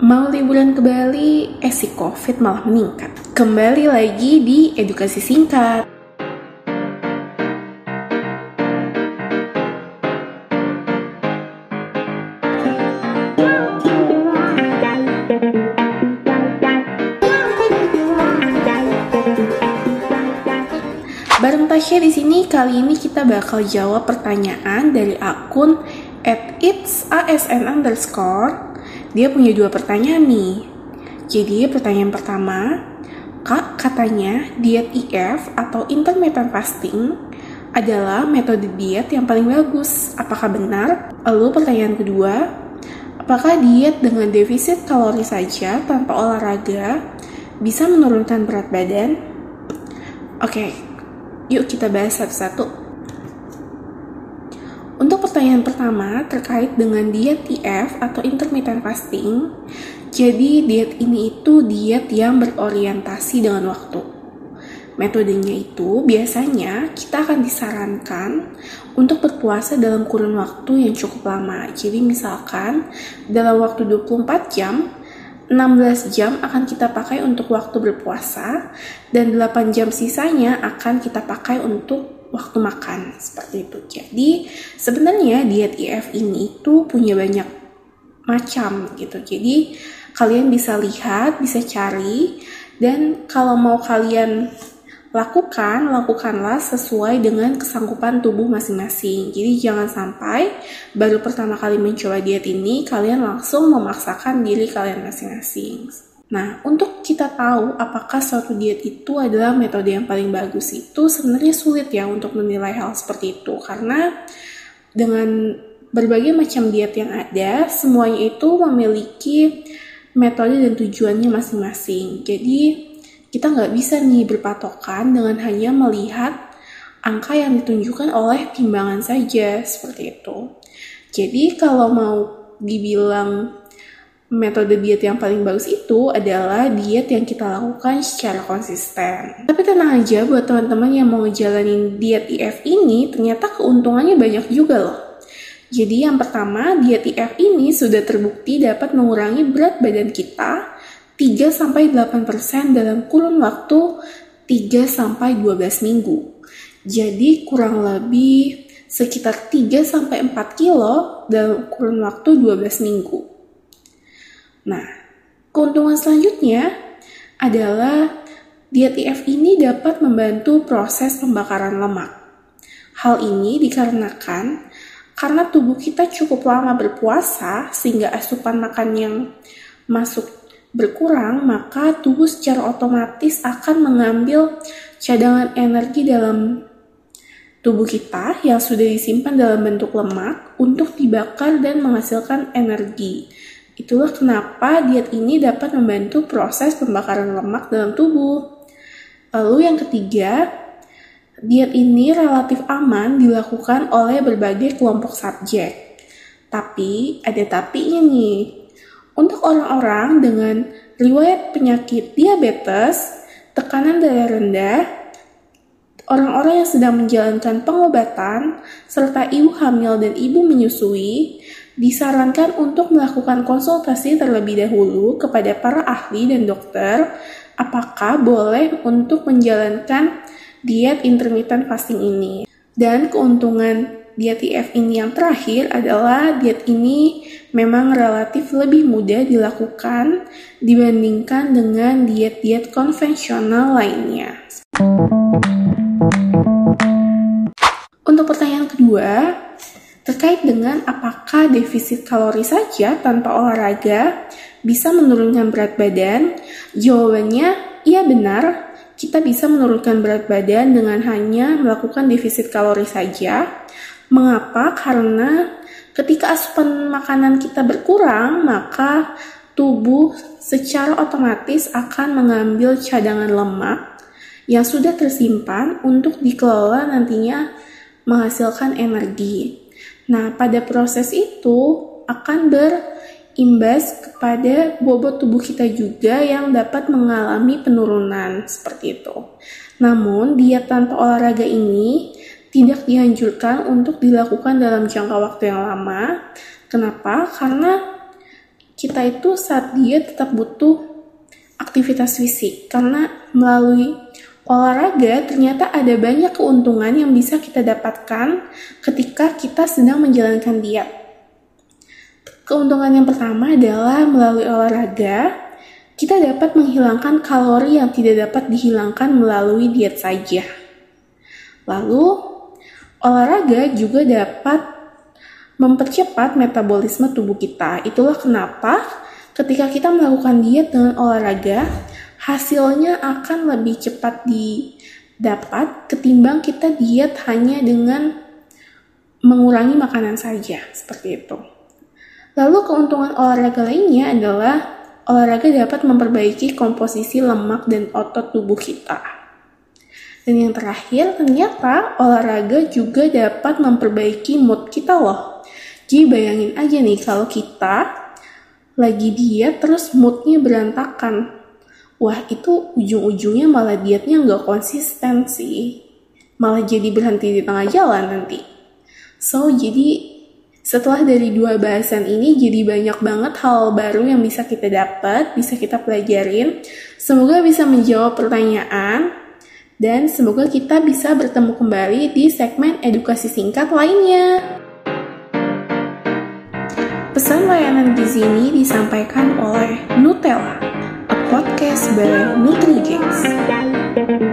Mau liburan ke Bali, eh si COVID malah meningkat. Kembali lagi di edukasi singkat. Bareng Tasya di sini kali ini kita bakal jawab pertanyaan dari akun at its asn underscore. Dia punya dua pertanyaan nih. Jadi pertanyaan pertama, Kak katanya diet IF atau intermittent fasting adalah metode diet yang paling bagus. Apakah benar? Lalu pertanyaan kedua, apakah diet dengan defisit kalori saja tanpa olahraga bisa menurunkan berat badan? Oke, Yuk kita bahas satu-satu. Pertanyaan pertama terkait dengan diet IF atau intermittent fasting, jadi diet ini itu diet yang berorientasi dengan waktu. Metodenya itu biasanya kita akan disarankan untuk berpuasa dalam kurun waktu yang cukup lama. Jadi misalkan dalam waktu 24 jam 16 jam akan kita pakai untuk waktu berpuasa dan 8 jam sisanya akan kita pakai untuk waktu makan seperti itu. Jadi sebenarnya diet IF ini tuh punya banyak macam gitu. Jadi kalian bisa lihat, bisa cari dan kalau mau kalian lakukan, lakukanlah sesuai dengan kesanggupan tubuh masing-masing. Jadi jangan sampai baru pertama kali mencoba diet ini, kalian langsung memaksakan diri kalian masing-masing. Nah, untuk kita tahu apakah suatu diet itu adalah metode yang paling bagus itu sebenarnya sulit ya untuk menilai hal seperti itu. Karena dengan berbagai macam diet yang ada, semuanya itu memiliki metode dan tujuannya masing-masing. Jadi, kita nggak bisa nih berpatokan dengan hanya melihat angka yang ditunjukkan oleh timbangan saja seperti itu. Jadi kalau mau dibilang metode diet yang paling bagus itu adalah diet yang kita lakukan secara konsisten. Tapi tenang aja buat teman-teman yang mau ngejalanin diet IF ini, ternyata keuntungannya banyak juga loh. Jadi yang pertama, diet IF ini sudah terbukti dapat mengurangi berat badan kita 3-8% dalam kurun waktu 3-12 minggu. Jadi kurang lebih sekitar 3-4 kilo dalam kurun waktu 12 minggu. Nah, keuntungan selanjutnya adalah diet IF ini dapat membantu proses pembakaran lemak. Hal ini dikarenakan karena tubuh kita cukup lama berpuasa sehingga asupan makan yang masuk berkurang, maka tubuh secara otomatis akan mengambil cadangan energi dalam tubuh kita yang sudah disimpan dalam bentuk lemak untuk dibakar dan menghasilkan energi. Itulah kenapa diet ini dapat membantu proses pembakaran lemak dalam tubuh. Lalu yang ketiga, diet ini relatif aman dilakukan oleh berbagai kelompok subjek. Tapi ada tapi ini. Untuk orang-orang dengan riwayat penyakit diabetes, tekanan darah rendah, orang-orang yang sedang menjalankan pengobatan, serta ibu hamil dan ibu menyusui, disarankan untuk melakukan konsultasi terlebih dahulu kepada para ahli dan dokter apakah boleh untuk menjalankan diet intermittent fasting ini. Dan keuntungan diet IF ini yang terakhir adalah diet ini memang relatif lebih mudah dilakukan dibandingkan dengan diet-diet konvensional lainnya. Untuk pertanyaan kedua, terkait dengan apakah defisit kalori saja tanpa olahraga bisa menurunkan berat badan, jawabannya iya benar. Kita bisa menurunkan berat badan dengan hanya melakukan defisit kalori saja, Mengapa? Karena ketika asupan makanan kita berkurang, maka tubuh secara otomatis akan mengambil cadangan lemak yang sudah tersimpan untuk dikelola nantinya menghasilkan energi. Nah, pada proses itu akan berimbas kepada bobot tubuh kita juga yang dapat mengalami penurunan seperti itu. Namun, diet tanpa olahraga ini tidak dianjurkan untuk dilakukan dalam jangka waktu yang lama. Kenapa? Karena kita itu saat diet tetap butuh aktivitas fisik karena melalui olahraga ternyata ada banyak keuntungan yang bisa kita dapatkan ketika kita sedang menjalankan diet. Keuntungan yang pertama adalah melalui olahraga, kita dapat menghilangkan kalori yang tidak dapat dihilangkan melalui diet saja. Lalu, olahraga juga dapat mempercepat metabolisme tubuh kita. Itulah kenapa ketika kita melakukan diet dengan olahraga, hasilnya akan lebih cepat didapat ketimbang kita diet hanya dengan mengurangi makanan saja, seperti itu. Lalu keuntungan olahraga lainnya adalah olahraga dapat memperbaiki komposisi lemak dan otot tubuh kita. Dan yang terakhir, ternyata olahraga juga dapat memperbaiki mood kita loh. Jadi bayangin aja nih kalau kita lagi diet terus moodnya berantakan. Wah itu ujung-ujungnya malah dietnya nggak konsisten sih. Malah jadi berhenti di tengah jalan nanti. So jadi setelah dari dua bahasan ini, jadi banyak banget hal baru yang bisa kita dapat, bisa kita pelajarin. Semoga bisa menjawab pertanyaan, dan semoga kita bisa bertemu kembali di segmen edukasi singkat lainnya. Pesan layanan gizi ini disampaikan oleh Nutella, podcast by NutriGeeks.